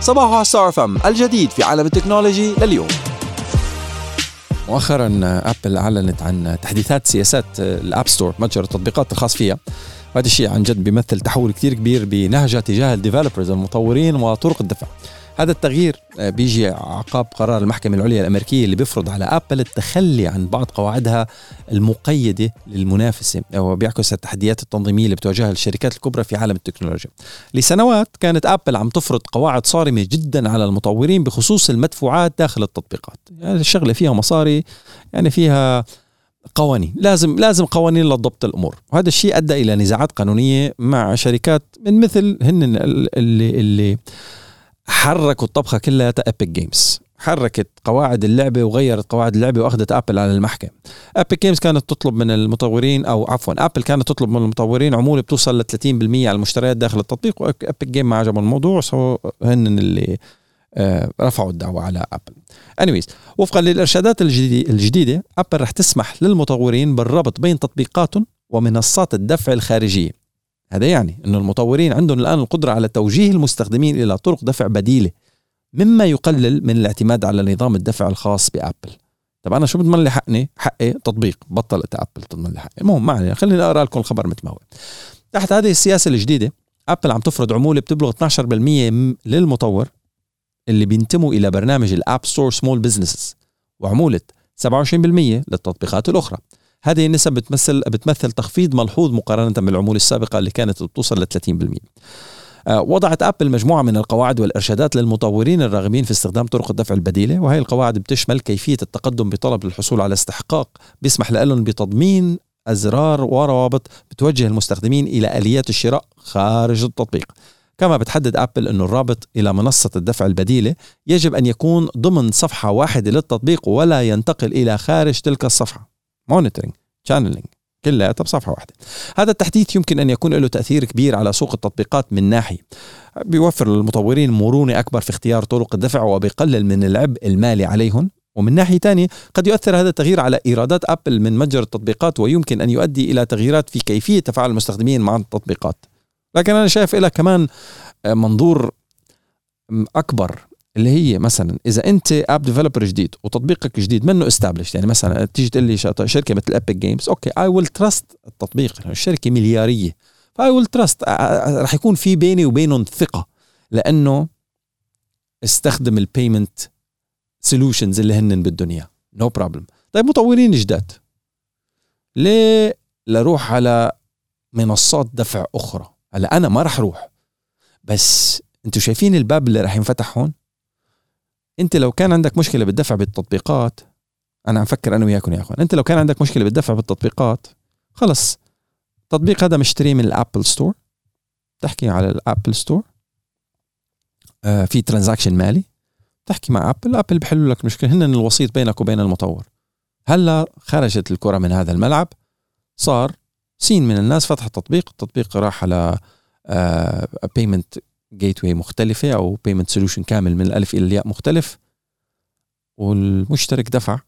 صباح ستار فم الجديد في عالم التكنولوجي لليوم. مؤخرا أبل أعلنت عن تحديثات سياسات ال App Store متجر التطبيقات الخاص فيها. وهذا الشيء عن جد بيمثل تحول كثير كبير بنهجة تجاه ال developers المطورين وطرق الدفع. هذا التغيير آه، بيجي عقاب قرار المحكمة العليا الأمريكية اللي بيفرض على أبل التخلي عن بعض قواعدها المقيدة للمنافسة أو بيعكس التحديات التنظيمية اللي بتواجهها الشركات الكبرى في عالم التكنولوجيا. لسنوات كانت أبل عم تفرض قواعد صارمة جدا على المطورين بخصوص المدفوعات داخل التطبيقات. يعني الشغلة فيها مصاري يعني فيها قوانين. لازم لازم قوانين لضبط الأمور. وهذا الشيء أدى إلى نزاعات قانونية مع شركات من مثل هن اللي اللي حركوا الطبخة كلها Epic Games حركت قواعد اللعبة وغيرت قواعد اللعبة وأخذت ابل على المحكمة. Epic Games كانت تطلب من المطورين أو عفوا ابل كانت تطلب من المطورين عمولة بتوصل ل 30% على المشتريات داخل التطبيق و Epic Games ما عجبهم الموضوع so هن اللي آه، رفعوا الدعوى على أبل anyways وفقا للإرشادات الجديدة أبل رح تسمح للمطورين بالربط بين تطبيقاتهم ومنصات الدفع الخارجية. هذا يعني أن المطورين عندهم الآن القدرة على توجيه المستخدمين إلى طرق دفع بديلة مما يقلل من الاعتماد على نظام الدفع الخاص بأبل. طب أنا شو بضمن لي حقني؟ حقي تطبيق بطلت أبل تضمن لي حقي. المهم ما علينا خليني أقرأ لكم الخبر مثل ما هو. تحت هذه السياسة الجديدة أبل عم تفرض عمولة بتبلغ 12% للمطور اللي بينتموا إلى برنامج ال App Store Small Business وعمولة 27% للتطبيقات الأخرى. هذه النسب بتمثل بتمثل تخفيض ملحوظ مقارنة بالعمولة السابقة اللي كانت بتوصل ل 30%. آه، وضعت ابل مجموعة من القواعد والإرشادات للمطورين الراغبين في استخدام طرق الدفع البديلة وهي القواعد بتشمل كيفية التقدم بطلب للحصول على استحقاق بيسمح لهم بتضمين أزرار وروابط بتوجه المستخدمين إلى آليات الشراء خارج التطبيق كما بتحدد ابل إنه الرابط إلى منصة الدفع البديلة يجب أن يكون ضمن صفحة واحدة للتطبيق ولا ينتقل إلى خارج تلك الصفحة مونيتورنج شانلينج كلياتها بصفحه واحدة. هذا التحديث يمكن أن يكون له تأثير كبير على سوق التطبيقات من ناحية بيوفر للمطورين مرونة أكبر في اختيار طرق الدفع وبيقلل من العبء المالي عليهم. ومن ناحية ثانية قد يؤثر هذا التغيير على إيرادات أبل من متجر التطبيقات ويمكن أن يؤدي إلى تغييرات في كيفية تفاعل المستخدمين مع التطبيقات. لكن أنا شايف لها كمان منظور أكبر اللي هي مثلا إذا أنت app developer جديد وتطبيقك جديد منه established يعني مثلا تيجي تقول لي شركة مثل Epic Games okay I will trust التطبيق الشركة مليارية. ف I will trust رح يكون في بيني وبينهم ثقة لأنه استخدم ال payment solutions اللي هن بدهم اياه no problem طيب مطورين جداد. ليه لروح على منصات دفع أخرى؟ هلا أنا ما رح أروح بس أنتوا شايفين الباب اللي رح ينفتح هون؟ انت لو كان عندك مشكلة بالدفع بالتطبيقات أنا عم فكر أنا وياكم يا أخوان انت لو كان عندك مشكلة بالدفع بالتطبيقات خلص. التطبيق هذا مشتريه من ال Apple Store تحكي على ال Apple Store آه في transaction مالي تحكي مع أبل أبل بحلوا لك مشكلة هن الوسيط بينك وبين المطور. هلأ خرجت الكرة من هذا الملعب صار سين من الناس فتح التطبيق التطبيق راح على payment آه، gateway مختلفة أو payment solution كامل من الألف إلى الياء مختلف والمشترك دفع.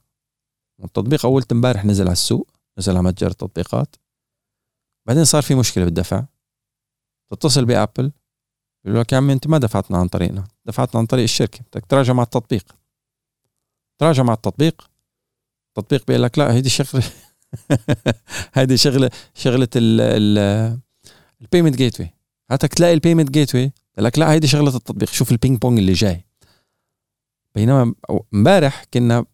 والتطبيق أول امبارح نزل على السوق نزل على متجر التطبيقات. بعدين صار في مشكلة بالدفع. تتصل بأبل يقول لك يا عمي أنت ما دفعتنا عن طريقنا دفعتنا عن طريق الشركة بدك تراجع مع التطبيق. تراجع مع التطبيق. التطبيق بيقول لك لا هيدي شغلة هيدي شغلة شغلة ال payment gateway هاتك تلاقي ال payment gateway لك لا هيدي شغلة التطبيق شوف البينج بونج اللي جاي. بينما امبارح كنا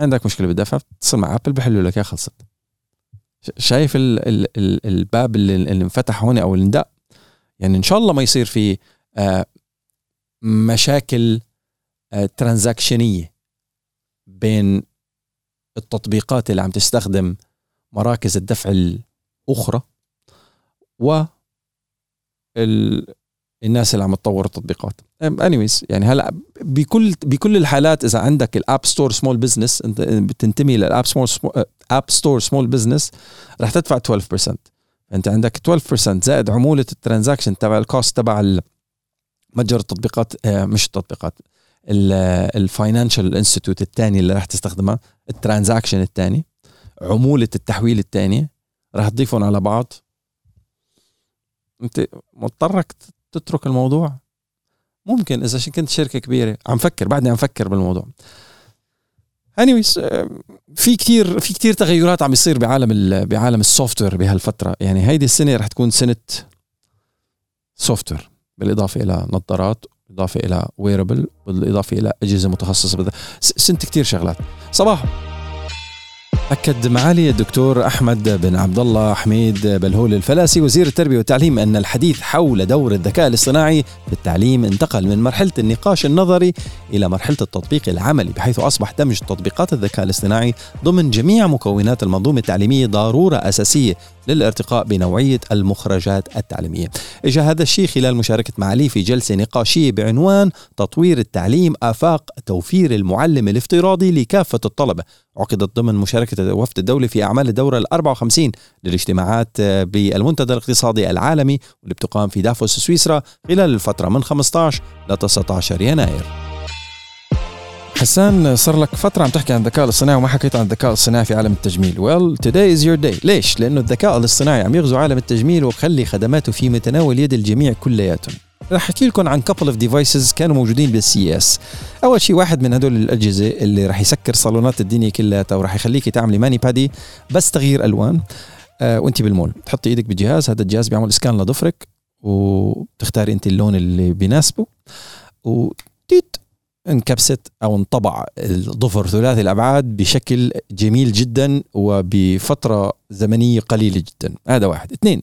عندك مشكلة بالدفع بتتصل مع أبل بحلوا لك يا خلصت. شايف ال ال ال الباب اللي, اللي انفتح هون أو اللي يعني إن شاء الله ما يصير في آه مشاكل آه ترانزاكشنية بين التطبيقات اللي عم تستخدم مراكز الدفع الأخرى و الناس اللي عم تطور التطبيقات. anyways يعني هلأ بكل بكل الحالات إذا عندك ال app store small business أنت بتنتمي لل app small app store small business رح تدفع 12% انت عندك 12% زائد عمولة ال transaction تبع ال cost تبع متجر التطبيقات مش التطبيقات ال financial institute الثاني اللي راح تستخدمها ال transaction الثاني عمولة التحويل الثانية راح تضيفهم على بعض. أنت مضطرك تترك الموضوع. ممكن إذا كنت شركة كبيرة عم فكر بعدني عم فكر بالموضوع. anyways في كتير في كتير تغيرات عم يصير بعالم بعالم ال software بهالفترة. يعني هيدي السنة رح تكون سنة software بالإضافة إلى نظارات بالإضافة إلى wearable بالإضافة إلى أجهزة متخصصة سنه كتير شغلات. صباح أكد معالي الدكتور أحمد بن عبد الله حميد بلهول الفلاسي وزير التربية والتعليم أن الحديث حول دور الذكاء الاصطناعي في التعليم انتقل من مرحلة النقاش النظري إلى مرحلة التطبيق العملي بحيث أصبح دمج تطبيقات الذكاء الاصطناعي ضمن جميع مكونات المنظومة التعليمية ضرورة أساسية للارتقاء بنوعية المخرجات التعليمية. إجا هذا الشيء خلال مشاركة معالي في جلسة نقاشية بعنوان تطوير التعليم آفاق توفير المعلم الافتراضي لكافة الطلبة. عقدت ضمن مشاركة وفد الدولة في أعمال الدورة ال 54 للاجتماعات بالمنتدى الاقتصادي العالمي واللي بتقام في دافوس سويسرا خلال الفترة من 15 ل 19 يناير. حسان صار لك فترة عم تحكي عن الذكاء الاصطناعي وما حكيت عن الذكاء الاصطناعي في عالم التجميل. well today is your day. ليش؟ لأنه الذكاء الاصطناعي عم يغزو عالم التجميل وبخلي خدماته في متناول يد الجميع كلياتهم. رح أحكي لكم عن couple of devices كانوا موجودين بال CES أول شيء واحد من هدول الأجهزة اللي رح يسكر صالونات الدنيا كلها ورح يخليك تعملي mani pedi بس تغيير ألوان آه وانت بالمول تحطي إيدك بالجهاز هذا الجهاز بيعمل scan لضفرك وبتختاري انت اللون اللي بيناسبه وتيت انكبست أو انطبع الظفر ثلاثي الأبعاد بشكل جميل جدا وبفترة زمنية قليلة جدا. هذا واحد. اثنين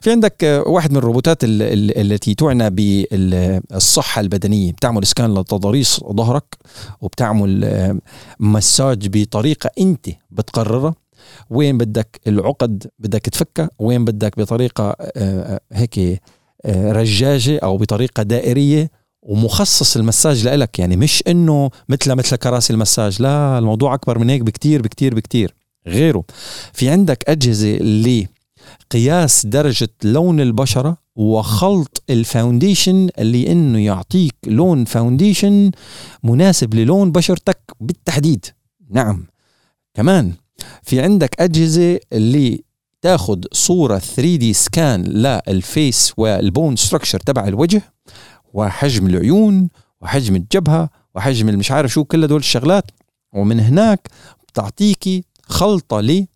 في عندك واحد من الروبوتات التي تعنى بالصحة البدنية بتعمل سكان لتضاريس ظهرك وبتعمل مساج بطريقة أنت بتقررها. وين بدك العقد؟ بدك تفكها. وين بدك بطريقة آه، آه، هيك آه، رجاجة أو بطريقة دائرية ومخصص المساج لإلك. يعني مش إنه مثل مثل كراسي المساج. لا الموضوع أكبر من هيك بكتير بكتير بكتير. غيره في عندك أجهزة لقياس درجة لون البشرة وخلط ال foundation اللي إنه يعطيك لون foundation مناسب للون بشرتك بالتحديد. نعم. كمان في عندك أجهزة اللي تاخذ صورة 3D scan لل face وال bone structure تبع الوجه وحجم العيون وحجم الجبهة وحجم المش عارف شو كل هدول الشغلات. ومن هناك بتعطيكي خلطة لي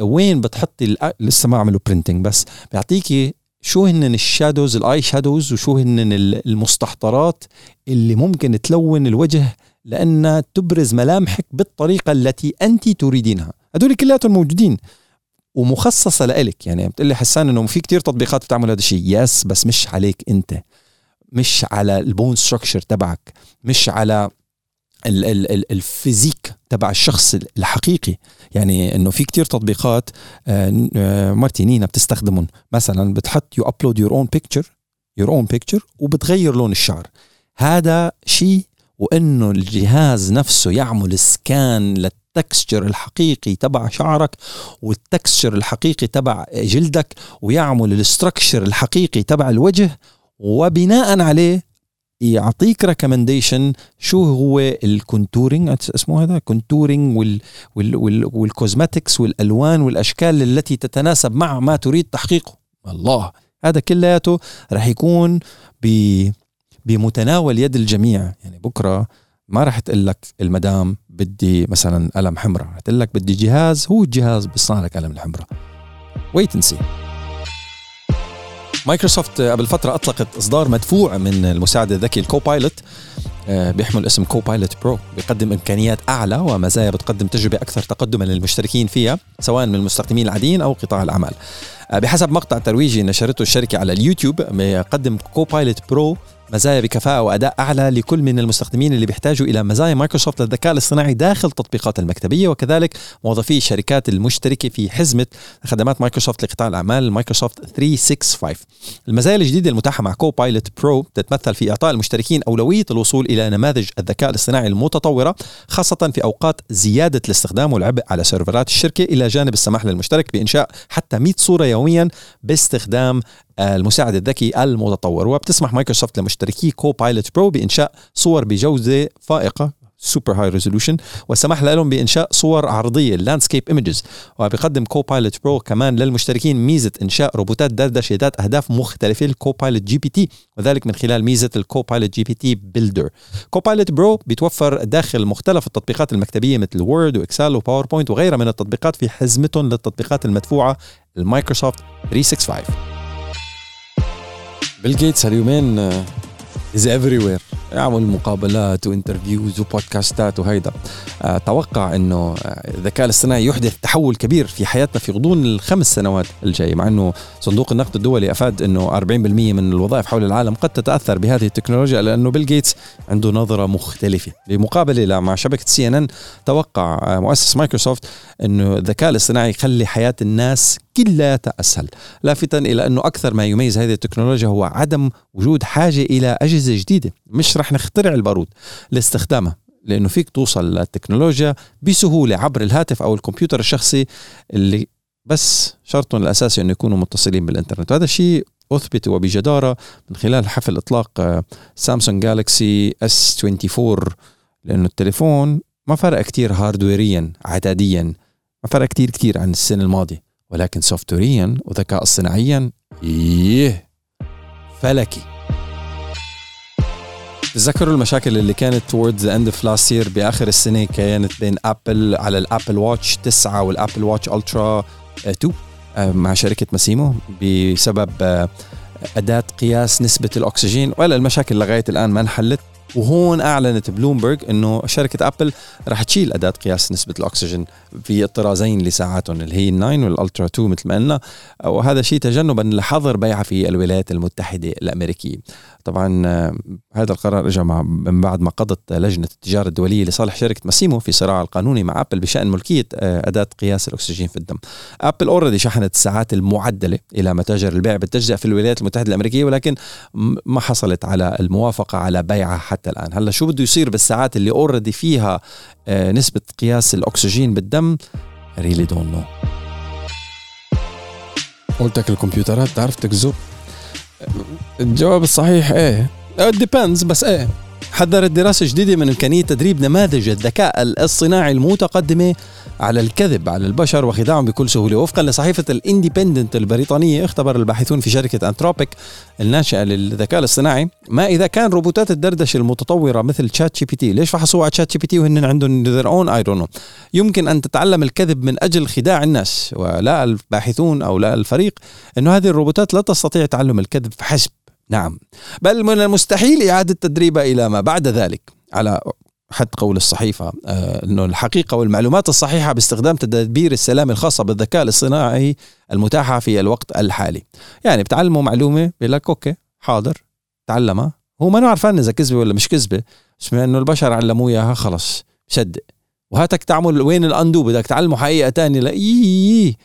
وين بتحطي لسه ما عملوا printing بس بيعطيكي شو هن ال shadows ال eye shadows وشو هن المستحضرات اللي ممكن تلون الوجه لأنها تبرز ملامحك بالطريقة التي أنت تريدينها. هدول كلياتهم موجودين ومخصصة لإلك. يعني بتقول حسان إنه في كتير تطبيقات بتعمل هذا الشيء. yes بس مش عليك أنت. مش على ال bone structure تبعك مش على ال ال ال physique تبع الشخص الحقيقي. يعني إنه في كتير تطبيقات آه، آه، مرتي نينا بتستخدمهم. مثلا بتحط you upload your own picture your own picture وبتغير لون الشعر. هذا شيء وإنه الجهاز نفسه يعمل scan لل texture الحقيقي تبع شعرك وال texture الحقيقي تبع جلدك ويعمل ال structure الحقيقي تبع الوجه وبناء عليه يعطيك recommendation شو هو ال contouring اسمه هذا؟ contouring وال وال وال وال cosmetics والألوان والأشكال التي تتناسب مع ما تريد تحقيقه. الله هذا كلياته رح يكون ب بمتناول يد الجميع. يعني بكرة ما رح تقول لك المدام بدي مثلا قلم حمراء رح تقول لك بدي جهاز هو الجهاز بيصنع لك قلم الحمراء. wait and see مايكروسوفت قبل فترة أطلقت إصدار مدفوع من المساعد الذكي ال Copilot آه، بيحمل اسم Copilot Pro بيقدم إمكانيات أعلى ومزايا بتقدم تجربة أكثر تقدما للمشتركين فيها سواء من المستخدمين العاديين أو قطاع الأعمال. آه، بحسب مقطع ترويجي نشرته الشركة على اليوتيوب يقدم Copilot Pro مزايا بكفاءة وأداء أعلى لكل من المستخدمين اللي بيحتاجوا إلى مزايا مايكروسوفت للذكاء الاصطناعي داخل التطبيقات المكتبية. وكذلك موظفي الشركات المشتركة في حزمة خدمات مايكروسوفت لقطاع الأعمال مايكروسوفت 365 المزايا الجديدة المتاحة مع Copilot Pro تتمثل في إعطاء المشتركين أولوية الوصول إلى نماذج الذكاء الاصطناعي المتطورة خاصة في أوقات زيادة الاستخدام والعبء على سيرفرات الشركة. إلى جانب السماح للمشترك بإنشاء حتى 100 صورة يوميا باستخدام المساعد الذكي المتطور. وبتسمح مايكروسوفت لمشتركي Copilot Pro بإنشاء صور بجودة فائقة super high resolution والسماح لهم بإنشاء صور عرضية landscape images وبيقدم Copilot Pro كمان للمشتركين ميزة إنشاء روبوتات دردشة ذات أهداف مختلفة ال Copilot GPT وذلك من خلال ميزة ال Copilot GPT Builder Copilot Pro بيتوفر داخل مختلف التطبيقات المكتبية مثل Word و Excel و PowerPoint وغيرها من التطبيقات في حزمتهم للتطبيقات المدفوعة المايكروسوفت 365 بيل جيتس هاليومين is everywhere يعمل مقابلات و interviews وبودكاستات وهيدا. أتوقع آه، إنه آه، الذكاء الاصطناعي يحدث تحول كبير في حياتنا في غضون الخمس سنوات الجايه مع إنه صندوق النقد الدولي أفاد إنه 40% من الوظائف حول العالم قد تتأثر بهذه التكنولوجيا لأنه بيل جيتس عنده نظرة مختلفة. بمقابلة مع شبكة CNN توقع آه، مؤسس مايكروسوفت إنه الذكاء الاصطناعي يخلي حياة الناس كلياتها اسهل لافتا إلى إنه أكثر ما يميز هذه التكنولوجيا هو عدم وجود حاجة إلى أجهزة جديدة مش رح نخترع البارود لاستخدامها لأنه فيك توصل للتكنولوجيا بسهولة عبر الهاتف أو الكمبيوتر الشخصي اللي بس شرطهم الأساسي إنه يكونوا متصلين بالإنترنت. وهذا الشيء أثبت وبجدارة من خلال حفل إطلاق سامسونج جالكسي S 24 لأنه التليفون ما فرق كتير hardware يا عدديا ما فرق كتير كتير عن السنة الماضية. ولكن software يا وذكاء اصطناعيا إيه فلكي. تذكروا المشاكل اللي كانت towards the end of last year بآخر السنة كانت بين ابل على الابل واتش 9 والابل واتش الترا 2 مع شركة ماسيمو بسبب آه، أداة قياس نسبة الأكسجين. ولا المشاكل لغاية الآن ما انحلت. وهون أعلنت بلومبرج إنه شركة أبل رح تشيل أداة قياس نسبة الأكسجين في الطرازين لساعاتهم اللي هي 9 وال Ultra 2 مثل ما قلنا وهذا شيء تجنبا لحظر بيعها في الولايات المتحدة الأمريكية طبعا آه، هذا القرار اجى من بعد ما قضت لجنة التجارة الدولية لصالح شركة ماسيمو في صراع القانوني مع أبل بشأن ملكية آه، أداة قياس الأكسجين في الدم. أبل already شحنت الساعات المعدلة إلى متاجر البيع بالتجزئة في الولايات المتحدة الأمريكية ولكن ما حصلت على الموافقة على بيعها حتى الآن. هلا شو بده يصير بالساعات اللي already فيها آه، نسبة قياس الأكسجين بالدم؟ really don't know. قلتك الكمبيوترات تعرف تكذب الجواب الصحيح it depends بس إيه حذرت دراسة جديدة من إمكانية تدريب نماذج الذكاء الاصطناعي المتقدمة على الكذب على البشر وخداعهم بكل سهولة. وفقا لصحيفة الإنديبندنت البريطانية اختبر الباحثون في شركة أنتروبيك الناشئة للذكاء الاصطناعي ما إذا كان روبوتات الدردشة المتطورة مثل ChatGPT ليش فحصوا على ChatGPT وهن عندهم own I don't know. يمكن أن تتعلم الكذب من أجل خداع الناس ولا الباحثون أو لا الفريق أنه هذه الروبوتات لا تستطيع تعلم الكذب فحسب نعم. بل من المستحيل إعادة تدريبها إلى ما بعد ذلك. على حد قول الصحيفة آه أنه الحقيقة والمعلومات الصحيحة باستخدام تدابير السلام الخاصة بالذكاء الاصطناعي المتاحة في الوقت الحالي. يعني بتعلموا معلومة بيقول لك أوكي حاضر تعلمها. هو ما عارفان إذا كذبة ولا مش كذبة بس أنه البشر علموه إياها خلص صدق وهاتك تعمل وين الأندو بدك تعلمه حقيقة تانية لا إيه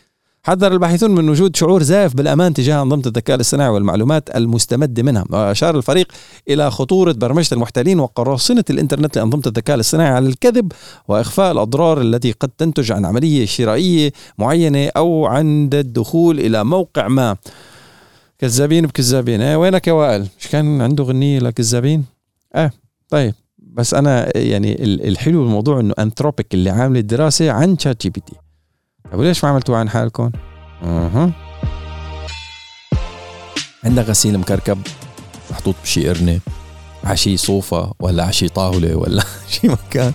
حذر الباحثون من وجود شعور زائف بالأمان تجاه أنظمة الذكاء الاصطناعي والمعلومات المستمدة منها. واشار الفريق إلى خطورة برمجة المحتالين وقراصنة الإنترنت لأنظمة الذكاء الاصطناعي على الكذب وإخفاء الأضرار التي قد تنتج عن عملية شرائية معينة أو عند الدخول إلى موقع ما. كذابين بكذابين. إيه وينك يا وائل؟ مش كان عنده غنية لكذابين؟ آه طيب. بس أنا يعني الحلو بالموضوع إنه انثروبيك اللي عامل الدراسة عن ChatGPT طيب ليش ما عملتوا عن حالكم؟ أها. عندك غسيل مكركب محطوط بشي قرنة عشي صوفة ولا عشي طاولة ولا شي مكان.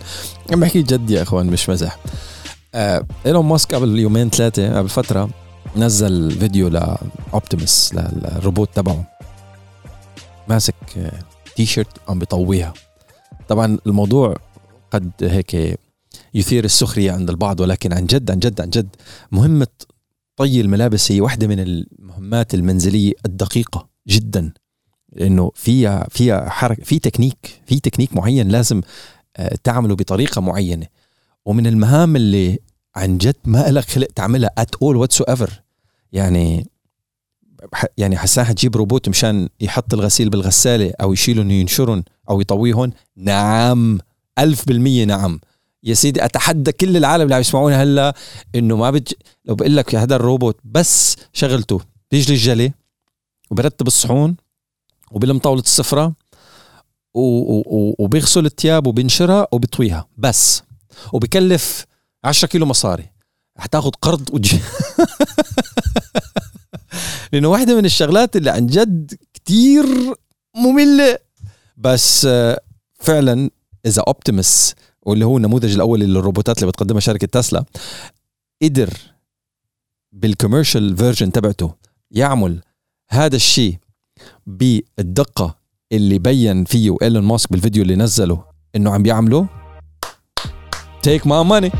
عم بحكي جد يا إخوان مش مزح. آه إيلون ماسك قبل يومين ثلاثة قبل فترة نزل فيديو لاوبتيمس للروبوت تبعه. ماسك T آه، shirt عم بيطويها. طبعا الموضوع قد هيك يثير السخرية عند البعض ولكن عن جد عن جد عن جد مهمة طي الملابس هي واحدة من المهمات المنزلية الدقيقة جدا. لأنه فيها فيها حركة في تكنيك في تكنيك معين لازم آه، تعمله بطريقة معينة. ومن المهام اللي عن جد ما لك خلق تعملها at all whatsoever. يعني يعني حسان حتجيب روبوت مشان يحط الغسيل بالغسالة أو يشيلهم ينشرهم أو يطويهم؟ نعم ألف بالمية نعم. يا سيدي أتحدى كل العالم اللي عم يسمعونا هلا إنه ما بج... لو بقول لك هذا الروبوت بس شغلته بيجلي الجلي وبرتب الصحون وبلم طاولة السفرة وبيغسل الثياب وبينشرها وبيطويها بس وبكلف 10 كيلو مصاري. حتاخذ قرض وتجي لأنه واحدة من الشغلات اللي عن جد كتير مملة. بس آه، فعلا إذا اوبتيمس واللي هو النموذج الأول للروبوتات اللي بتقدمها شركة تسلا قدر بال commercial version تبعته يعمل هذا الشيء بالدقة اللي بين فيه إيلون ماسك بالفيديو اللي نزله إنه عم بيعمله. تيك ما ماني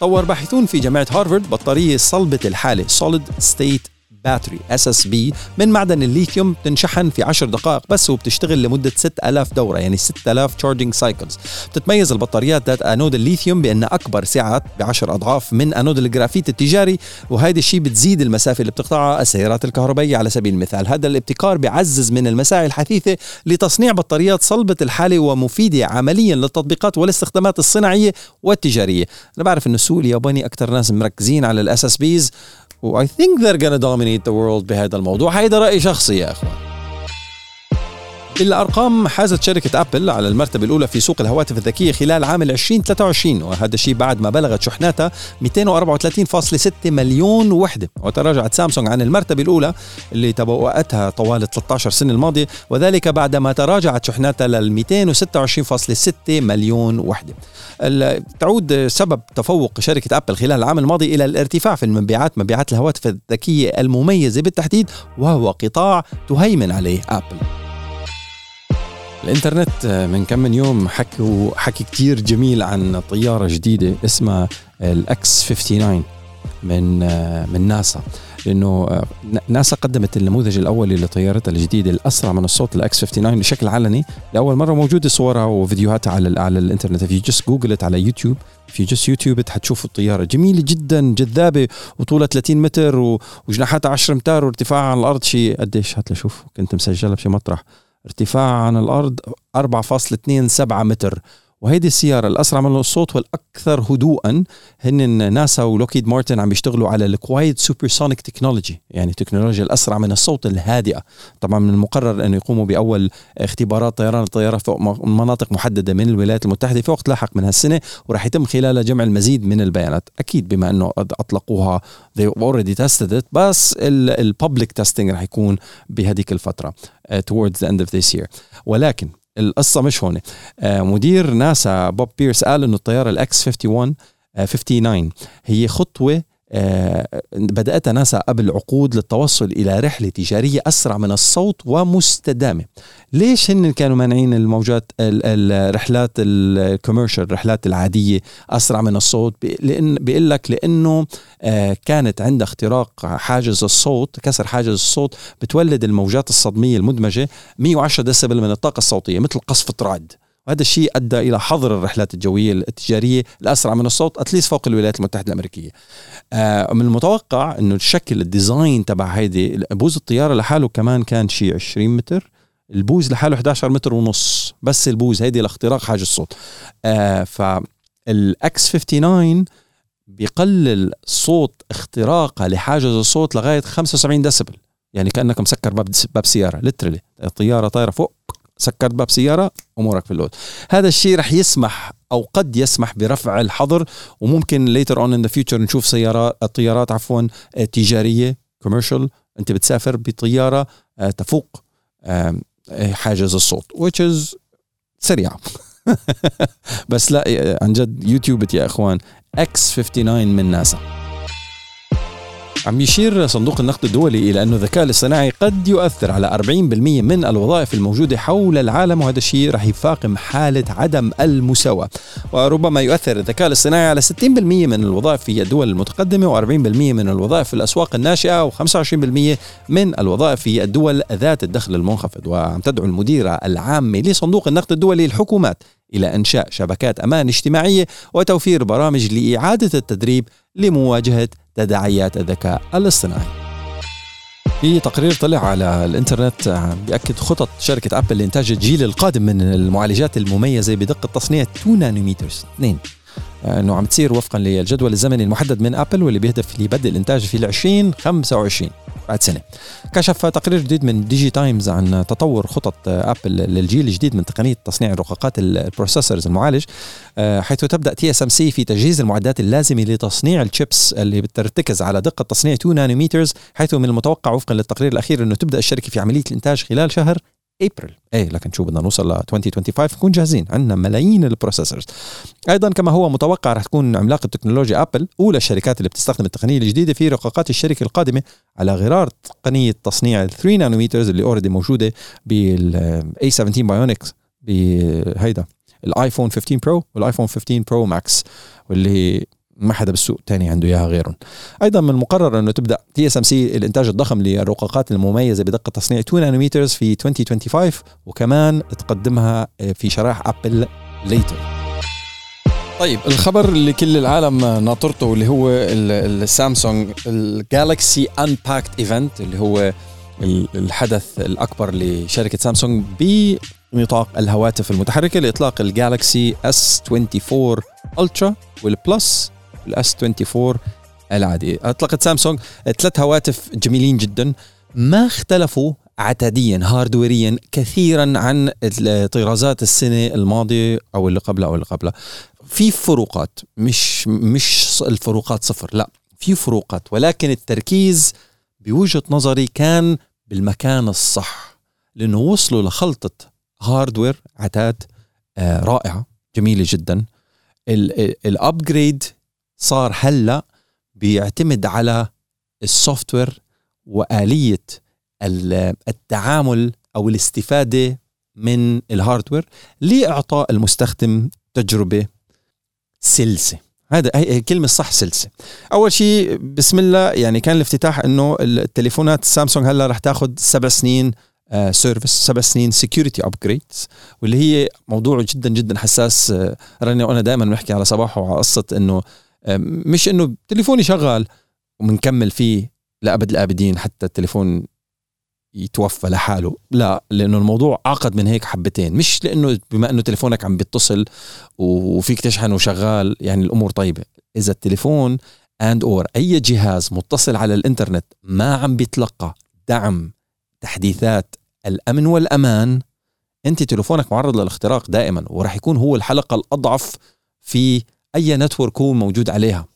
طور باحثون في جامعة هارفارد بطارية صلبة الحالة Solid State battery SSB من معدن الليثيوم تنشحن في 10 دقائق بس وبتشتغل لمدة 6000 دورة يعني 6000 charging cycles بتتميز البطاريات ذات انود الليثيوم بانها أكبر سعه ب 10 أضعاف من انود الجرافيت التجاري وهذا الشيء بتزيد المسافة اللي بتقطعها السيارات الكهربائية على سبيل المثال. هذا الابتكار بيعزز من المساعي الحثيثة لتصنيع بطاريات صلبة الحالة ومفيدة عمليا للتطبيقات والاستخدامات الصناعية والتجارية. أنا بعرف إنه السوق الياباني أكثر ناس مركزين على ال SSBs و I think they're gonna dominate the world بهذا الموضوع هيدا رأي شخصي يا أخوان الأرقام حازت شركة أبل على المرتبة الأولى في سوق الهواتف الذكية خلال عام 2023 وهذا الشيء بعد ما بلغت شحناتها 234.6 مليون وحدة. وتراجعت سامسونج عن المرتبة الأولى اللي تبوأتها طوال 13 سنة الماضية وذلك بعد ما تراجعت شحناتها لل 226.6 مليون وحدة. تعود سبب تفوق شركة أبل خلال العام الماضي إلى الارتفاع في المبيعات مبيعات الهواتف الذكية المميزة بالتحديد وهو قطاع تهيمن عليه أبل. الإنترنت من كم من يوم حكوا حكي كتير جميل عن طيارة جديدة اسمها ال X 59 من من ناسا. لأنه ناسا قدمت النموذج الاولي لطيارتها الجديدة الأسرع من الصوت ال X 59 بشكل علني. لأول مرة موجودة صورها وفيديوهاتها على على الإنترنت. في just Google it على يوتيوب في just يوتيوب حتشوفوا الطيارة. جميلة جدا جذابة وطولها 30 متر وجناحاتها 10 امتار وارتفاعها عن الأرض. شيء قديش؟ هات لشوف. كنت مسجلها بشي مطرح. ارتفاع عن الأرض 4.27 متر. وهيدي الطيارة الأسرع من الصوت والأكثر هدوءا. هن ناسا ولوكهيد مارتن عم بيشتغلوا على ال quiet supersonic technology يعني تكنولوجيا الأسرع من الصوت الهادئة. طبعا من المقرر أن يقوموا بأول اختبارات طيران الطيارة فوق مناطق محددة من الولايات المتحدة في وقت لاحق من هالسنة وراح يتم خلالها جمع المزيد من البيانات. أكيد بما أنه أطلقوها they already tested it بس ال public testing راح يكون بهذيك الفترة uh, towards the end of this year. ولكن القصة مش هون. آه، مدير ناسا بوب بيرس قال إنه الطياره ال X 51 59 هي خطوة آه، بدأتها ناسا قبل عقود للتوصل إلى رحلة تجارية أسرع من الصوت ومستدامة. ليش هن كانوا مانعين الموجات الرحلات ال commercial الرحلات العادية أسرع من الصوت؟ لأن بيقول لك لأنه آه، كانت عند اختراق حاجز الصوت كسر حاجز الصوت بتولد الموجات الصدمية المدمجة 110 ديسيبل من الطاقة الصوتية مثل قصفة رعد وهذا الشيء أدى إلى حظر الرحلات الجوية التجارية الأسرع من الصوت at least فوق الولايات المتحدة الأمريكية. آه من المتوقع إنه الشكل ال design تبع هيدي بوز الطيارة لحاله كمان كان شيء 20 متر. البوز لحاله 11 متر ونص. بس البوز هيدي لاختراق حاجز الصوت. آه فال X 59 بيقلل صوت اختراقها لحاجز الصوت لغاية 75 ديسيبل يعني كأنك مسكر باب باب سيارة literally الطيارة طايرة فوق. سكرت باب سيارة أمورك في ال load. هذا الشيء رح يسمح أو قد يسمح برفع الحظر وممكن later on in the future نشوف سيارات طيارات عفوا آه، تجارية commercial أنت بتسافر بطيارة آه، تفوق آه، حاجز الصوت which is سريعة. بس لا عن جد يوتيوب يا إخوان X 59 من ناسا. عم يشير صندوق النقد الدولي إلى أن الذكاء الاصطناعي قد يؤثر على 40% من الوظائف الموجودة حول العالم وهذا الشيء رح يفاقم حالة عدم المساواة. وربما يؤثر الذكاء الاصطناعي على 60% من الوظائف في الدول المتقدمة و40% من الوظائف في الأسواق الناشئة و25% من الوظائف في الدول ذات الدخل المنخفض. وعم تدعو المديرة العامة لصندوق النقد الدولي الحكومات إلى إنشاء شبكات أمان اجتماعية وتوفير برامج لإعادة التدريب لمواجهة تداعيات الذكاء الاصطناعي. في تقرير طلع على الإنترنت بيأكد خطط شركة أبل لإنتاج الجيل القادم من المعالجات المميزة بدقة تصنيع 2 نانومتر 2 إنه عم تصير وفقا للجدول الزمني المحدد من أبل واللي بيهدف لبدء الإنتاج في 2025 بعد سنة. كشف تقرير جديد من ديجي تايمز عن تطور خطط أبل للجيل الجديد من تقنية تصنيع الرقاقات ال processors المعالج حيث تبدأ TSMC في تجهيز المعدات اللازمة لتصنيع الشيبس اللي بترتكز على دقة تصنيع 2 nanometers حيث من المتوقع وفقا للتقرير الأخير إنه تبدأ الشركة في عملية الإنتاج خلال شهر ابريل إيه لكن شو بدنا نوصل ل 2025 نكون جاهزين. عندنا ملايين ال processors. أيضا كما هو متوقع رح تكون عملاق التكنولوجيا أبل أولى الشركات اللي بتستخدم التقنية الجديدة في رقاقات الشركة القادمة على غرار تقنية تصنيع ال 3 nanometers اللي already موجودة بال A 17 Bionic بهيدا ال iPhone 15 Pro وال iPhone 15 Pro Max واللي ما حدا بالسوق تاني عنده إياها غيرهم. أيضا من المقرر أنه تبدأ TSMC الإنتاج الضخم للرقاقات المميزة بدقة تصنيع 2 nanometers في 2025 وكمان تقدمها في شرائح ابل later طيب الخبر اللي كل العالم ناطرته واللي هو السامسونج ال Galaxy Unpacked event اللي هو الحدث الأكبر لشركة سامسونج بنطاق الهواتف المتحركة لإطلاق ال Galaxy S 24 Ultra وال Plus ال S 24 العادي. أطلقت سامسونج. ثلاث هواتف جميلين جدا. ما اختلفوا عتاديا هاردويريا كثيرا عن طرازات السنة الماضية أو اللي قبلها أو اللي قبلها. في فروقات مش مش الفروقات صفر لا. في فروقات ولكن التركيز بوجهة نظري كان بالمكان الصح لأنه وصلوا لخلطة hardware عتاد آه رائعة جميلة جدا. ال upgrade صار هلا بيعتمد على ال software وآلية التعامل أو الاستفادة من ال hardware لإعطاء المستخدم تجربة سلسة. هذا هي الكلمة الصح سلسة. أول شيء بسم الله يعني كان الافتتاح أنه التليفونات سامسونج هلا رح تاخذ سبع سنين service uh, سبع سنين security upgrades واللي هي موضوع جدا جدا حساس uh, راني وأنا دائما بنحكي على صباح وعلى قصة إنه مش إنه تليفوني شغال وبنكمل فيه لأبد الآبدين حتى التليفون يتوفى لحاله. لا لأنه الموضوع اعقد من هيك حبتين. مش لأنه بما إنه تليفونك عم بيتصل وفيك تشحن وشغال يعني الأمور طيبة. إذا التليفون and or أي جهاز متصل على الإنترنت ما عم بيتلقى دعم تحديثات الأمن والأمان أنت تليفونك معرض للاختراق دائما وراح يكون هو الحلقة الأضعف في أي network هو موجود عليها.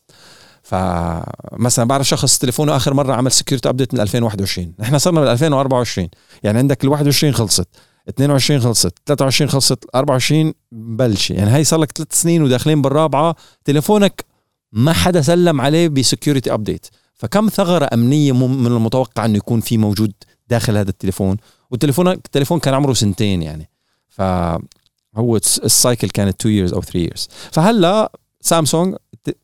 فمثلا بعرف شخص تليفونه آخر مرة عمل security update من 2021 إحنا صرنا بال 2024 يعني عندك ال 21 خلصت 22 خلصت 23 خلصت 24 بلش. يعني هاي صار لك ثلاث سنين وداخلين بالرابعة تليفونك ما حدا سلم عليه ب security update فكم ثغرة أمنية من المتوقع إنه يكون في موجود داخل هذا التليفون؟ والتليفون التليفون كان عمره سنتين يعني. ف هو ال cycle كانت 2 years أو 3 years. فهلأ سامسونج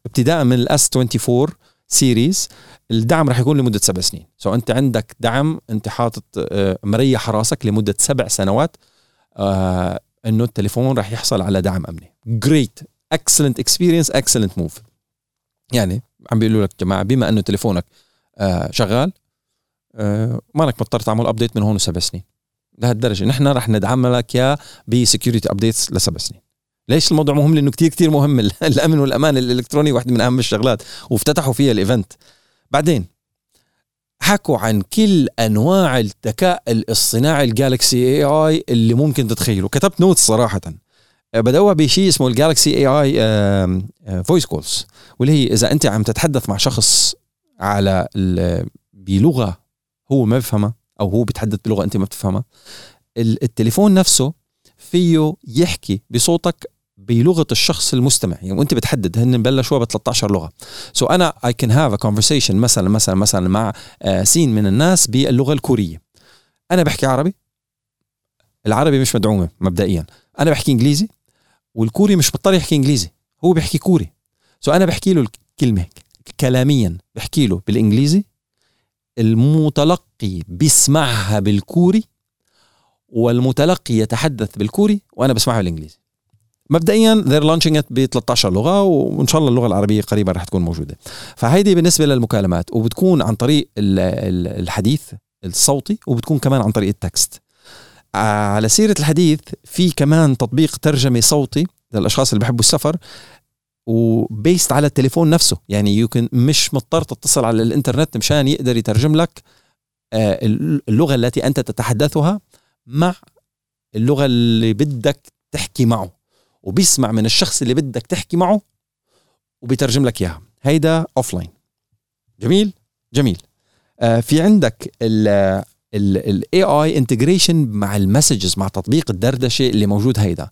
ابتداء من ال S 24 series الدعم راح يكون لمدة سبع سنين. so so أنت عندك دعم أنت حاطط آه، مريح راسك لمدة سبع سنوات آه إنه التليفون راح يحصل على دعم أمني. great excellent experience excellent move يعني عم بيقولوا لك جماعة بما إنه تليفونك آه شغال آه مانك مضطر تعمل update من هون وسبع سنين. لهالدرجة. نحن رح ندعم لك اياه ب security updates لسبع سنين. ليش الموضوع مهم؟ لأنه كتير كتير مهم. الأمن والأمان الإلكتروني واحدة من أهم الشغلات. وافتتحوا فيها ال event. بعدين حكوا عن كل أنواع الذكاء الاصطناعي ال Galaxy AI اللي ممكن تتخيله. كتبت note صراحة. بدوا بشيء اسمه ال Galaxy AI voice calls واللي هي إذا أنت عم تتحدث مع شخص على بلغة هو ما بفهمها أو هو بيتحدث بلغة أنت ما بتفهمها التليفون نفسه فيه يحكي بصوتك بلغة الشخص المستمع. يعني وأنت بتحدد هن بلشوا ب 13 لغة. so so أنا I can have a conversation مثلا مثلا مثلا مع آه، سين من الناس باللغة الكورية. أنا بحكي عربي. العربي مش مدعومة مبدئيا. أنا بحكي إنجليزي. والكوري مش مضطر يحكي إنجليزي. هو بيحكي كوري. سو so أنا بحكي له الكلمة كلاميا. بحكي له بالإنجليزي. المتلقي بيسمعها بالكوري. والمتلقي يتحدث بالكوري وأنا بسمعها بالإنجليزي. مبدئيا they're launching it ب 13 لغة وإن شاء الله اللغة العربية قريبا رح تكون موجودة. فهيدي بالنسبة للمكالمات وبتكون عن طريق الحديث الصوتي وبتكون كمان عن طريق ال text. على سيرة الحديث في كمان تطبيق ترجمة صوتي للأشخاص اللي بحبوا السفر وبيست على التليفون نفسه. يعني يمكن مش مضطر تتصل على الإنترنت مشان يقدر يترجم لك آه، اللغة التي أنت تتحدثها مع اللغة اللي بدك تحكي معه وبيسمع من الشخص اللي بدك تحكي معه وبيترجم لك إياها. هيدا offline جميل؟ جميل. آه في عندك ال AI integration مع ال messages مع تطبيق الدردشة اللي موجود هيدا.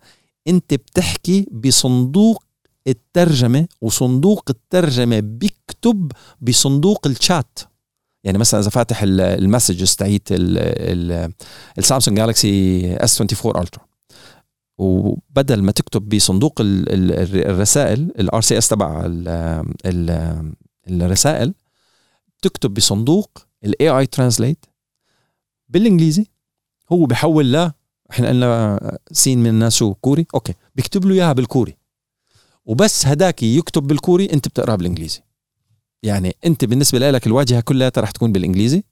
أنت بتحكي بصندوق الترجمة وصندوق الترجمة بيكتب بصندوق الشات. يعني مثلا إذا فاتح ال messages تاعت ال Samsung Galaxy S 24 Ultra وبدل ما تكتب بصندوق الرسائل ال RCS تبع الرسائل تكتب بصندوق ال AI translate بالإنجليزي. هو بحول ل إحنا قلنا سين من الناس كوري okay بيكتب له إياها بالكوري. وبس هداك يكتب بالكوري أنت بتقرأها بالإنجليزي. يعني أنت بالنسبة لك الواجهة كلها رح تكون بالإنجليزي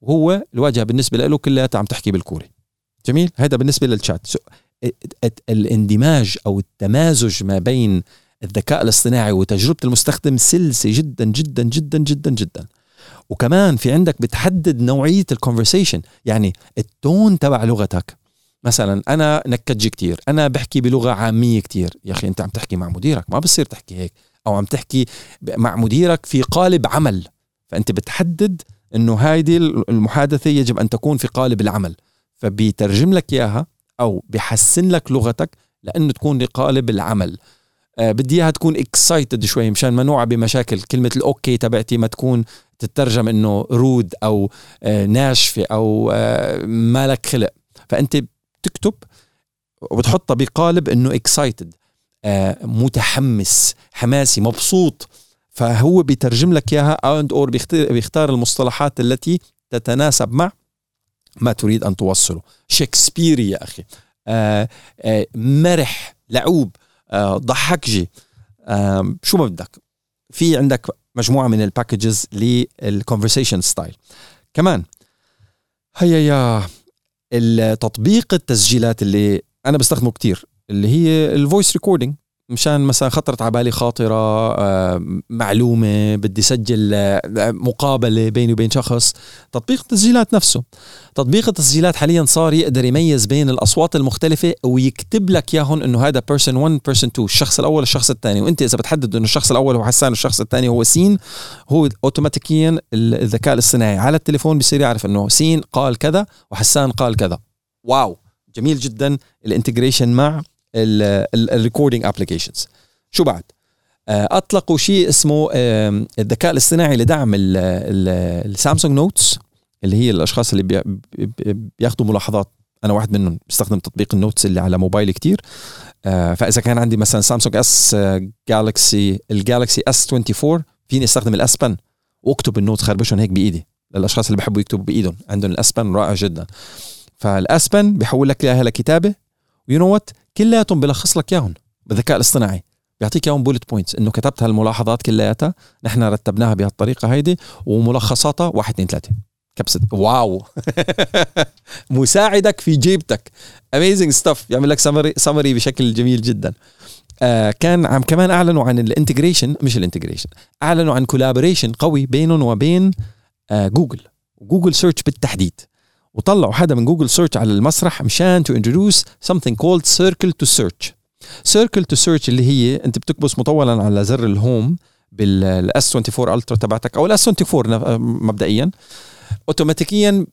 وهو الواجهة بالنسبة له كلها عم تحكي بالكوري. جميل؟ هذا بالنسبة للشات الاندماج أو التمازج ما بين الذكاء الاصطناعي وتجربة المستخدم سلسة جدا جدا جدا جدا جدا. وكمان في عندك بتحدد نوعية الكونفرسيشن يعني التون تبع لغتك. مثلا أنا نكدجي كتير أنا بحكي بلغة عامية كتير. يا أخي أنت عم تحكي مع مديرك ما بصير تحكي هيك. أو عم تحكي مع مديرك في قالب عمل. فأنت بتحدد إنه هذه المحادثة يجب أن تكون في قالب العمل. فبيترجم لك إياها أو بحسن لك لغتك لأنه تكون لقالب العمل. آه بدي إياها تكون excited شوي مشان ما نوقع بمشاكل. كلمة ال okay تبعتي ما تكون تترجم إنه rude أو آه ناشفة أو آه مالك خلق. فأنت بتكتب وبتحطها بقالب إنه excited متحمس حماسي مبسوط. فهو بيترجم لك إياها and or بيختار المصطلحات التي تتناسب مع ما تريد أن توصله. شكسبيري يا أخي. آه آه مرح لعوب آه ضحكجي. آه شو ما بدك. في عندك مجموعة من ال packages لل conversation style كمان هيا يا التطبيق التسجيلات اللي أنا بستخدمه كتير. اللي هي ال voice recording مشان مثلا خطرت على بالي خاطرة آه، معلومة بدي سجل آه، مقابلة بيني وبين شخص. تطبيق التسجيلات نفسه. تطبيق التسجيلات حاليا صار يقدر يميز بين الأصوات المختلفة ويكتب لك إياهم إنه هذا person 1 person 2 الشخص الأول الشخص الثاني. وأنت إذا بتحدد إنه الشخص الأول هو حسان والشخص الثاني هو سين هو اوتوماتيكيا الذكاء الاصطناعي. على التليفون بصير يعرف إنه سين قال كذا وحسان قال كذا. wow! جميل جدا. ال integration مع ال recording applications شو بعد؟ آه، أطلقوا شيء اسمه الذكاء الاصطناعي لدعم ال Samsung Notes اللي هي الأشخاص اللي بياخذوا ملاحظات. أنا واحد منهم بستخدم تطبيق ال notes اللي على موبايلي كتير. آه، فإذا كان عندي مثلا Samsung S Galaxy ال Galaxy S 24 فيني أستخدم ال S Pen وأكتب ال notes خربشهم هيك بإيدي. للأشخاص اللي بحبوا يكتبوا بإيدهم عندهم ال S Pen رائع جدا. فال S Pen بيحول لك إياها لكتابة و you know what كلياتهم بلخص لك إياهم بالذكاء الاصطناعي. بيعطيك إياهم bullet points إنه كتبت هالملاحظات كلياتها نحن رتبناها بهالطريقة هيدي وملخصاتها واحد اثنين ثلاثة. كبسة. wow. مساعدك في جيبتك. amazing stuff يعمل لك summary summary بشكل جميل جدا. آه كان عم كمان أعلنوا عن ال integration مش ال integration أعلنوا عن collaboration قوي بينهم وبين آه Google Google Search بالتحديد. وطلعوا حدا من Google Search على المسرح مشان to introduce something called circle to search. Circle to search اللي هي أنت بتكبس مطولا على زر ال home بال S 24 Ultra تبعتك أو ال S 24 مبدئيا. اوتوماتيكيا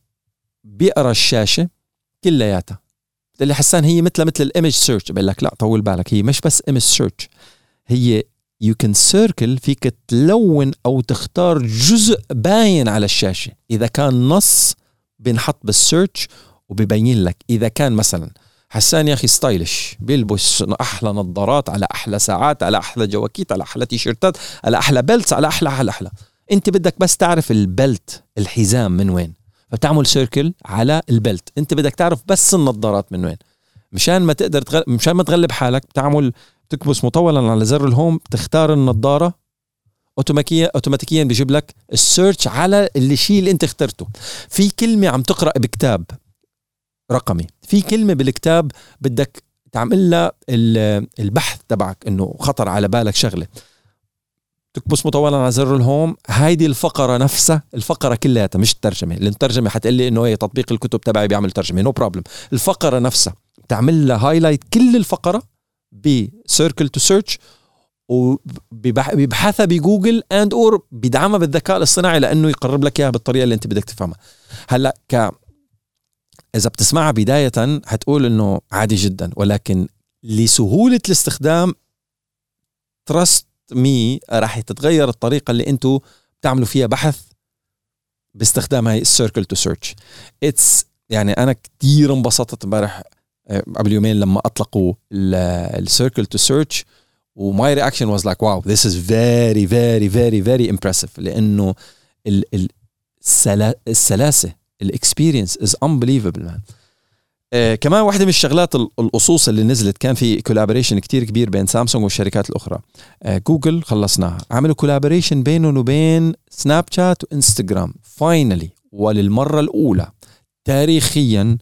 بيقرأ الشاشة كلياتها. اللي حسان هي مثل مثل ال image search بقول لك لا طول بالك. هي مش بس image search هي you can circle فيك تلون أو تختار جزء باين على الشاشة. إذا كان نص بينحط بال search وبيبين لك. إذا كان مثلا حسان يا أخي stylish بيلبس أحلى نظارات على أحلى ساعات على أحلى جواكيت على أحلى تيشيرتات على أحلى belts على أحلى على أحلى. أنت بدك بس تعرف ال belt الحزام من وين. فبتعمل circle على ال belt أنت بدك تعرف بس النظارات من وين. مشان ما تقدر تغل... مشان ما تغلب حالك بتعمل تكبس مطولا على زر ال home تختار النظارة اوتوماتيكيا اوتوماتيكيا بيجيب لك ال search على الشيء اللي أنت اخترته. في كلمة عم تقرأ بكتاب رقمي. في كلمة بالكتاب بدك تعمل لها ال- البحث تبعك إنه خطر على بالك شغلة. تكبس مطولا على زر ال home. هيدي الفقرة نفسها الفقرة كلياتها مش الترجمة. الترجمة حتقول لي إنه هي تطبيق الكتب تبعي بيعمل ترجمة no no problem الفقرة نفسها بتعمل لها highlight كل الفقرة ب circle to search وبيبحثها ب Google and or بيدعمها بالذكاء الاصطناعي لأنه يقرب لك إياها بالطريقة اللي أنت بدك تفهمها. هلأ ك إذا بتسمعها بداية حتقول إنه عادي جدا ولكن لسهولة الاستخدام trust me راح تتغير الطريقة اللي أنتم بتعملوا فيها بحث باستخدام هاي ال circle to search it's يعني أنا كثير انبسطت امبارح آه، قبل يومين لما أطلقوا ال circle to search و my reaction was like wow this is very very very very impressive لأنه ال ال السلا السلاسة ال experience is unbelievable man كمان واحدة من الشغلات ال- القصص اللي نزلت كان في collaboration كتير كبير بين سامسونج والشركات الأخرى. آه جوجل خلصناها عملوا collaboration بينهم وبين سناب شات وإنستغرام finally وللمرة الأولى تاريخيا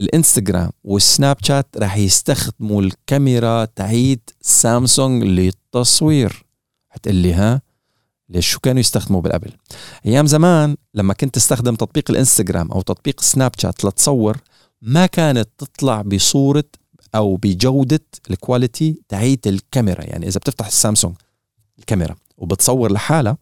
الإنستغرام والسناب شات راح يستخدموا الكاميرا تاعيت سامسونج للتصوير. حتقلي ها؟ ليش؟ شو كانوا يستخدموا بالقبل؟ أيام زمان لما كنت تستخدم تطبيق الإنستغرام أو تطبيق سناب شات لتصور ما كانت تطلع بصورة أو بجودة ال quality تاعيت الكاميرا. يعني إذا بتفتح السامسونج الكاميرا وبتصور لحالها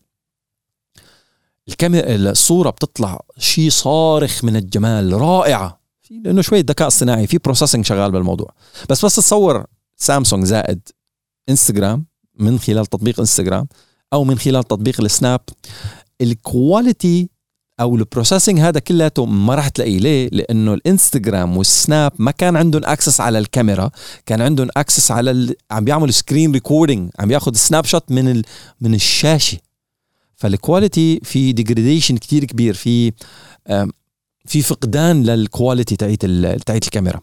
الكاميرا الصورة بتطلع شيء صارخ من الجمال رائعة. في لأنه شوية ذكاء اصطناعي في processing شغال بالموضوع. بس بتصور سامسونج زائد انستغرام من خلال تطبيق انستغرام أو من خلال تطبيق السناب ال quality أو ال processing هذا كلياته ما راح تلاقيه. ليه؟ لأنه الإنستغرام والسناب ما كان عندهم access على الكاميرا كان عندهم access على ال... عم بيعملوا screen recording عم ياخذ snapshot من ال... من الشاشة. فال quality في degradation كتير كبير. في في فقدان لل quality تاعت. تاعت الكاميرا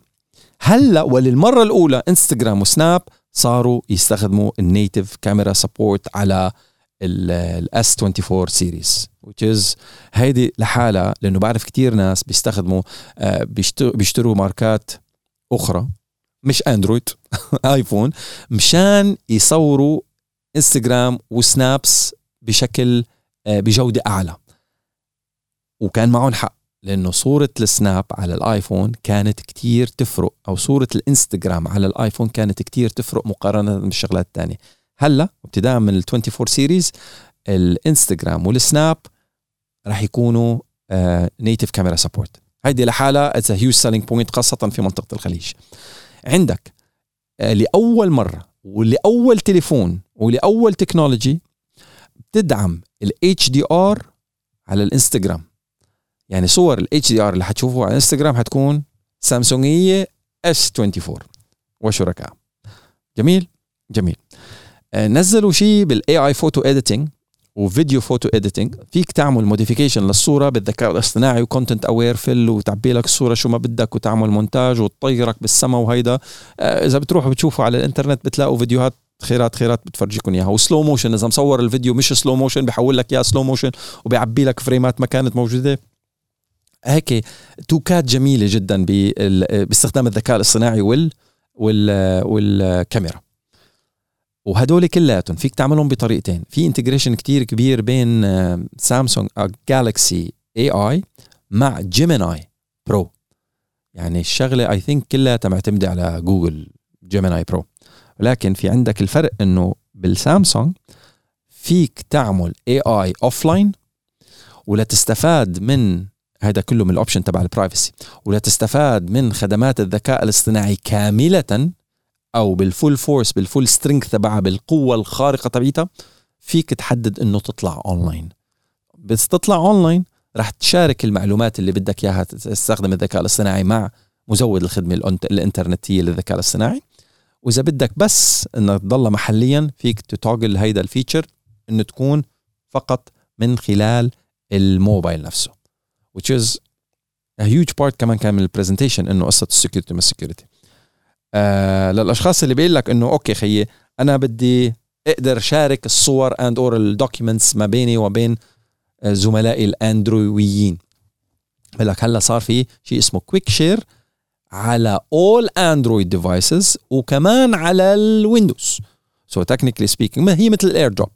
هلا وللمرة الأولى انستغرام وسناب صاروا يستخدموا ال native camera support على ال S 24 series which is هيدي لحالها لأنه بعرف كتير ناس بيستخدموا آه، بيشتروا, بيشتروا ماركات أخرى مش اندرويد، ايفون مشان يصوروا انستغرام و snaps بشكل آه، بجودة أعلى وكان معهم حق لأنه صورة السناب على الآيفون كانت كتير تفرق أو صورة الإنستغرام على الآيفون كانت كتير تفرق مقارنة بالشغلات الثانية هلأ ابتداء من ال 24 series الإنستغرام والسناب راح يكونوا native camera support هيدي لحالها it's huge selling point خاصة في منطقة الخليج. عندك آه، لأول مرة ولأول تليفون ولأول technology بتدعم ال HDR على الإنستغرام. يعني صور ال HDR اللي حتشوفوها على الانستغرام حتكون سامسونجيه S 24 وشركاء. جميل؟ جميل. آه، نزلوا شيء بال AI photo editing و video photo editing فيك تعمل modification للصورة بالذكاء الاصطناعي و content aware fill وتعبي لك الصورة شو ما بدك وتعمل مونتاج وتطيرك بالسما وهيدا. آه، إذا بتروحوا بتشوفوا على الإنترنت بتلاقوا فيديوهات خيرات خيرات بتفرجيكم إياها. و slow motion إذا مصور الفيديو مش slow motion بحول لك اياه slow motion وبيعبي لك frame ات ما كانت موجودة. هيك تكات جميلة جدا باستخدام الذكاء الاصطناعي وال وال والكاميرا. وهدول كلياتهم فيك تعملهم بطريقتين. في integration كتير كبير بين سامسونج جالكسي AI مع جيميناي برو يعني الشغلة I think كلها معتمدة على جوجل جيميناي برو ولكن في عندك الفرق إنه بالسامسونج فيك تعمل AI offline ولا تستفاد من هذا كله من ال option تبع ال privacy ولا تستفاد من خدمات الذكاء الاصطناعي كاملة أو بال full force بال full strength تبعها بالقوة الخارقة تبعتها فيك تحدد إنه تطلع اونلاين بس تطلع اونلاين رح تشارك المعلومات اللي بدك إياها تستخدم الذكاء الاصطناعي مع مزود الخدمة الإنترنتية للذكاء الاصطناعي. وإذا بدك بس انك تضل محليا فيك ت toggle هيدا ال feature إنه تكون فقط من خلال الموبايل نفسه. Which is a huge part كمان كان من ال presentation إنه قصة ال security ما ال security آه للأشخاص اللي بيقول لك إنه okay خيي أنا بدي أقدر شارك الصور and or ال documents ما بيني وبين آه، زملائي الاندرويديين بقول لك هلأ صار في شيء اسمه quick share على all Android devices وكمان على الويندوز. so technically speaking هي مثل الاير دروب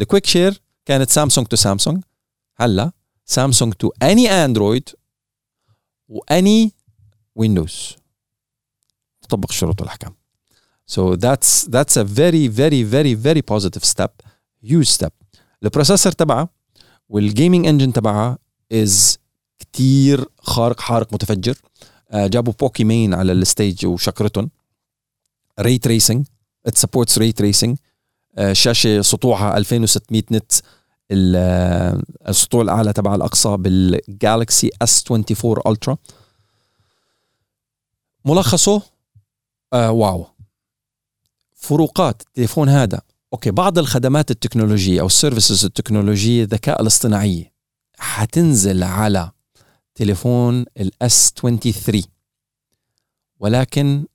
ال quick share كانت سامسونج to سامسونج هلأ سامسونج to any اندرويد و any ويندوز تطبق الشروط والاحكام So that's that's a very very very very positive step huge step. ال processor تبعها وال gaming engine تبعها is كتير خارق حارق متفجر. آه جابوا بوكي مين على ال stage وشكرتهم. ray tracing it supports ray tracing شاشة سطوعها 2600 nit. السطوع الأعلى تبع الأقصى بالجالكسي S 24 الترا ملخصه آه wow. فروقات التليفون هذا. okay بعض الخدمات التكنولوجية أو ال services التكنولوجية الذكاء الاصطناعيه حتنزل على تليفون ال S 23 ولكن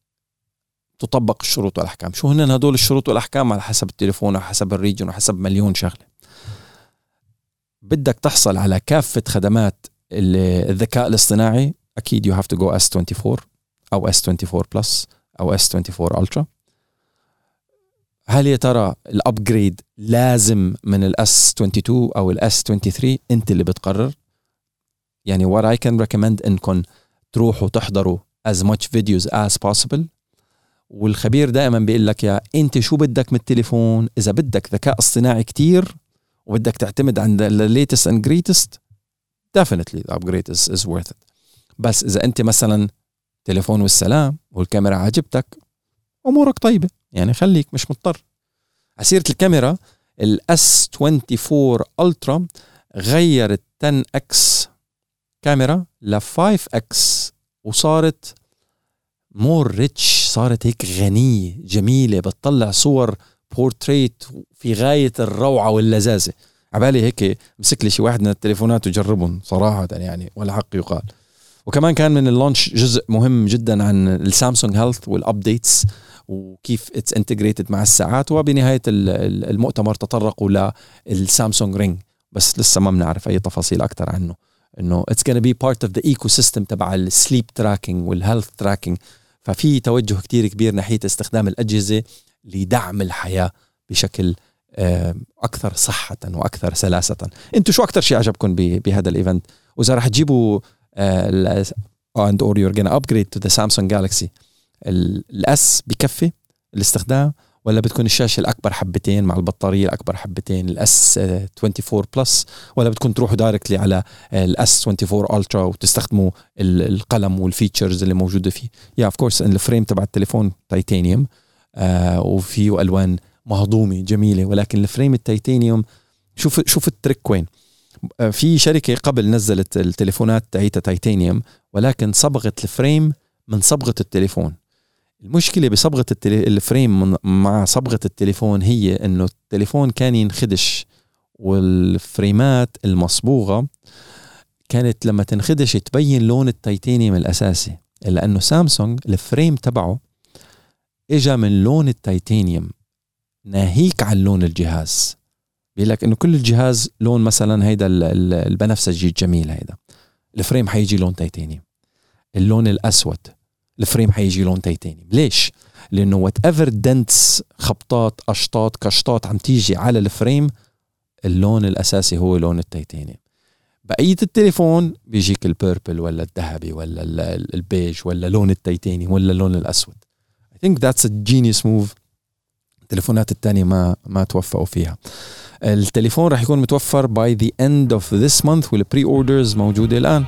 تطبق الشروط والأحكام. شو هن هدول الشروط والأحكام؟ على حسب التليفون وحسب حسب ال region وحسب مليون شغلة. بدك تحصل على كافة خدمات الذكاء الاصطناعي أكيد you have to go S 24 أو S 24 Plus أو S 24 Ultra هل يا ترى ال upgrade لازم من ال S 22 أو ال S 23 أنت اللي بتقرر. يعني what I can recommend انكم تروحوا تحضروا as much videos as possible. والخبير دائما بيقول لك يا أنت شو بدك من التليفون؟ إذا بدك ذكاء اصطناعي كتير وبدك تعتمد عند definitely the upgrade is, is worth it. بس إذا أنت مثلا تليفون والسلام والكاميرا عجبتك أمورك طيبة. يعني خليك مش مضطر. على سيرة الكاميرا ال S 24 Ultra غيرت 10 X كاميرا ل 5 X وصارت more rich صارت هيك غنية جميلة بتطلع صور بورتريت في غاية الروعة واللذاذة. على بالي هيك مسك لي شي واحد من التليفونات وجربهم صراحة يعني ولا حق يقال. وكمان كان من ال launch جزء مهم جدا عن ال Samsung Health وال updates وكيف it's integrated مع الساعات وبنهاية المؤتمر تطرقوا لل Samsung Ring بس لسه ما بنعرف أي تفاصيل أكثر عنه. إنه it's gonna be part of the ecosystem تبع ال sleep tracking وال health tracking ففي توجه كتير كبير ناحية استخدام الأجهزة لدعم الحياة بشكل أكثر صحة وأكثر سلاسة. أنتم شو أكثر شيء عجبكم بهذا ال event؟ وإذا رح تجيبوا and or you're gonna upgrade to the Samsung Galaxy ال S بكفي الاستخدام ولا بتكون الشاشة الأكبر حبتين مع البطارية الأكبر حبتين ال S 24 Plus ولا بتكون تروحوا directly على ال S 24 Ultra وتستخدموا القلم وال features اللي موجودة فيه؟ يا of course ال frame تبع التليفون تيتانيوم آه وفيه ألوان مهضومة جميلة ولكن ال frame ال titanium شوف شوف ال trick وين آه في شركة قبل نزلت التليفونات تاعيتها تيتانيوم ولكن صبغت ال frame من صبغة التليفون المشكلة بصبغة. ال frame مع صبغة التليفون هي إنه التليفون كان ينخدش وال frameات المصبوغة كانت لما تنخدش تبين لون التيتانيوم الأساسي لأنه سامسونج ال frame تبعه اجى من لون التيتانيوم ناهيك عن لون الجهاز. بيقول لك إنه كل الجهاز لون مثلا هيدا البنفسجي الجميل هيدا. ال frame حيجي لون تيتانيوم. اللون الأسود ال frame حيجي لون تيتانيوم. ليش؟ لأنه whatever dents خبطات قشطات كشطات عم تيجي على ال frame اللون الأساسي هو لون التيتانيوم. بقيه التليفون بيجيك ال purple ولا الذهبي ولا البيج ولا لون التيتانيوم ولا اللون الأسود. I think that's a genius move. التليفونات الثانية ما ما توفقوا فيها. التليفون راح يكون متوفر by the end of this month وال pre-orders موجودة الآن.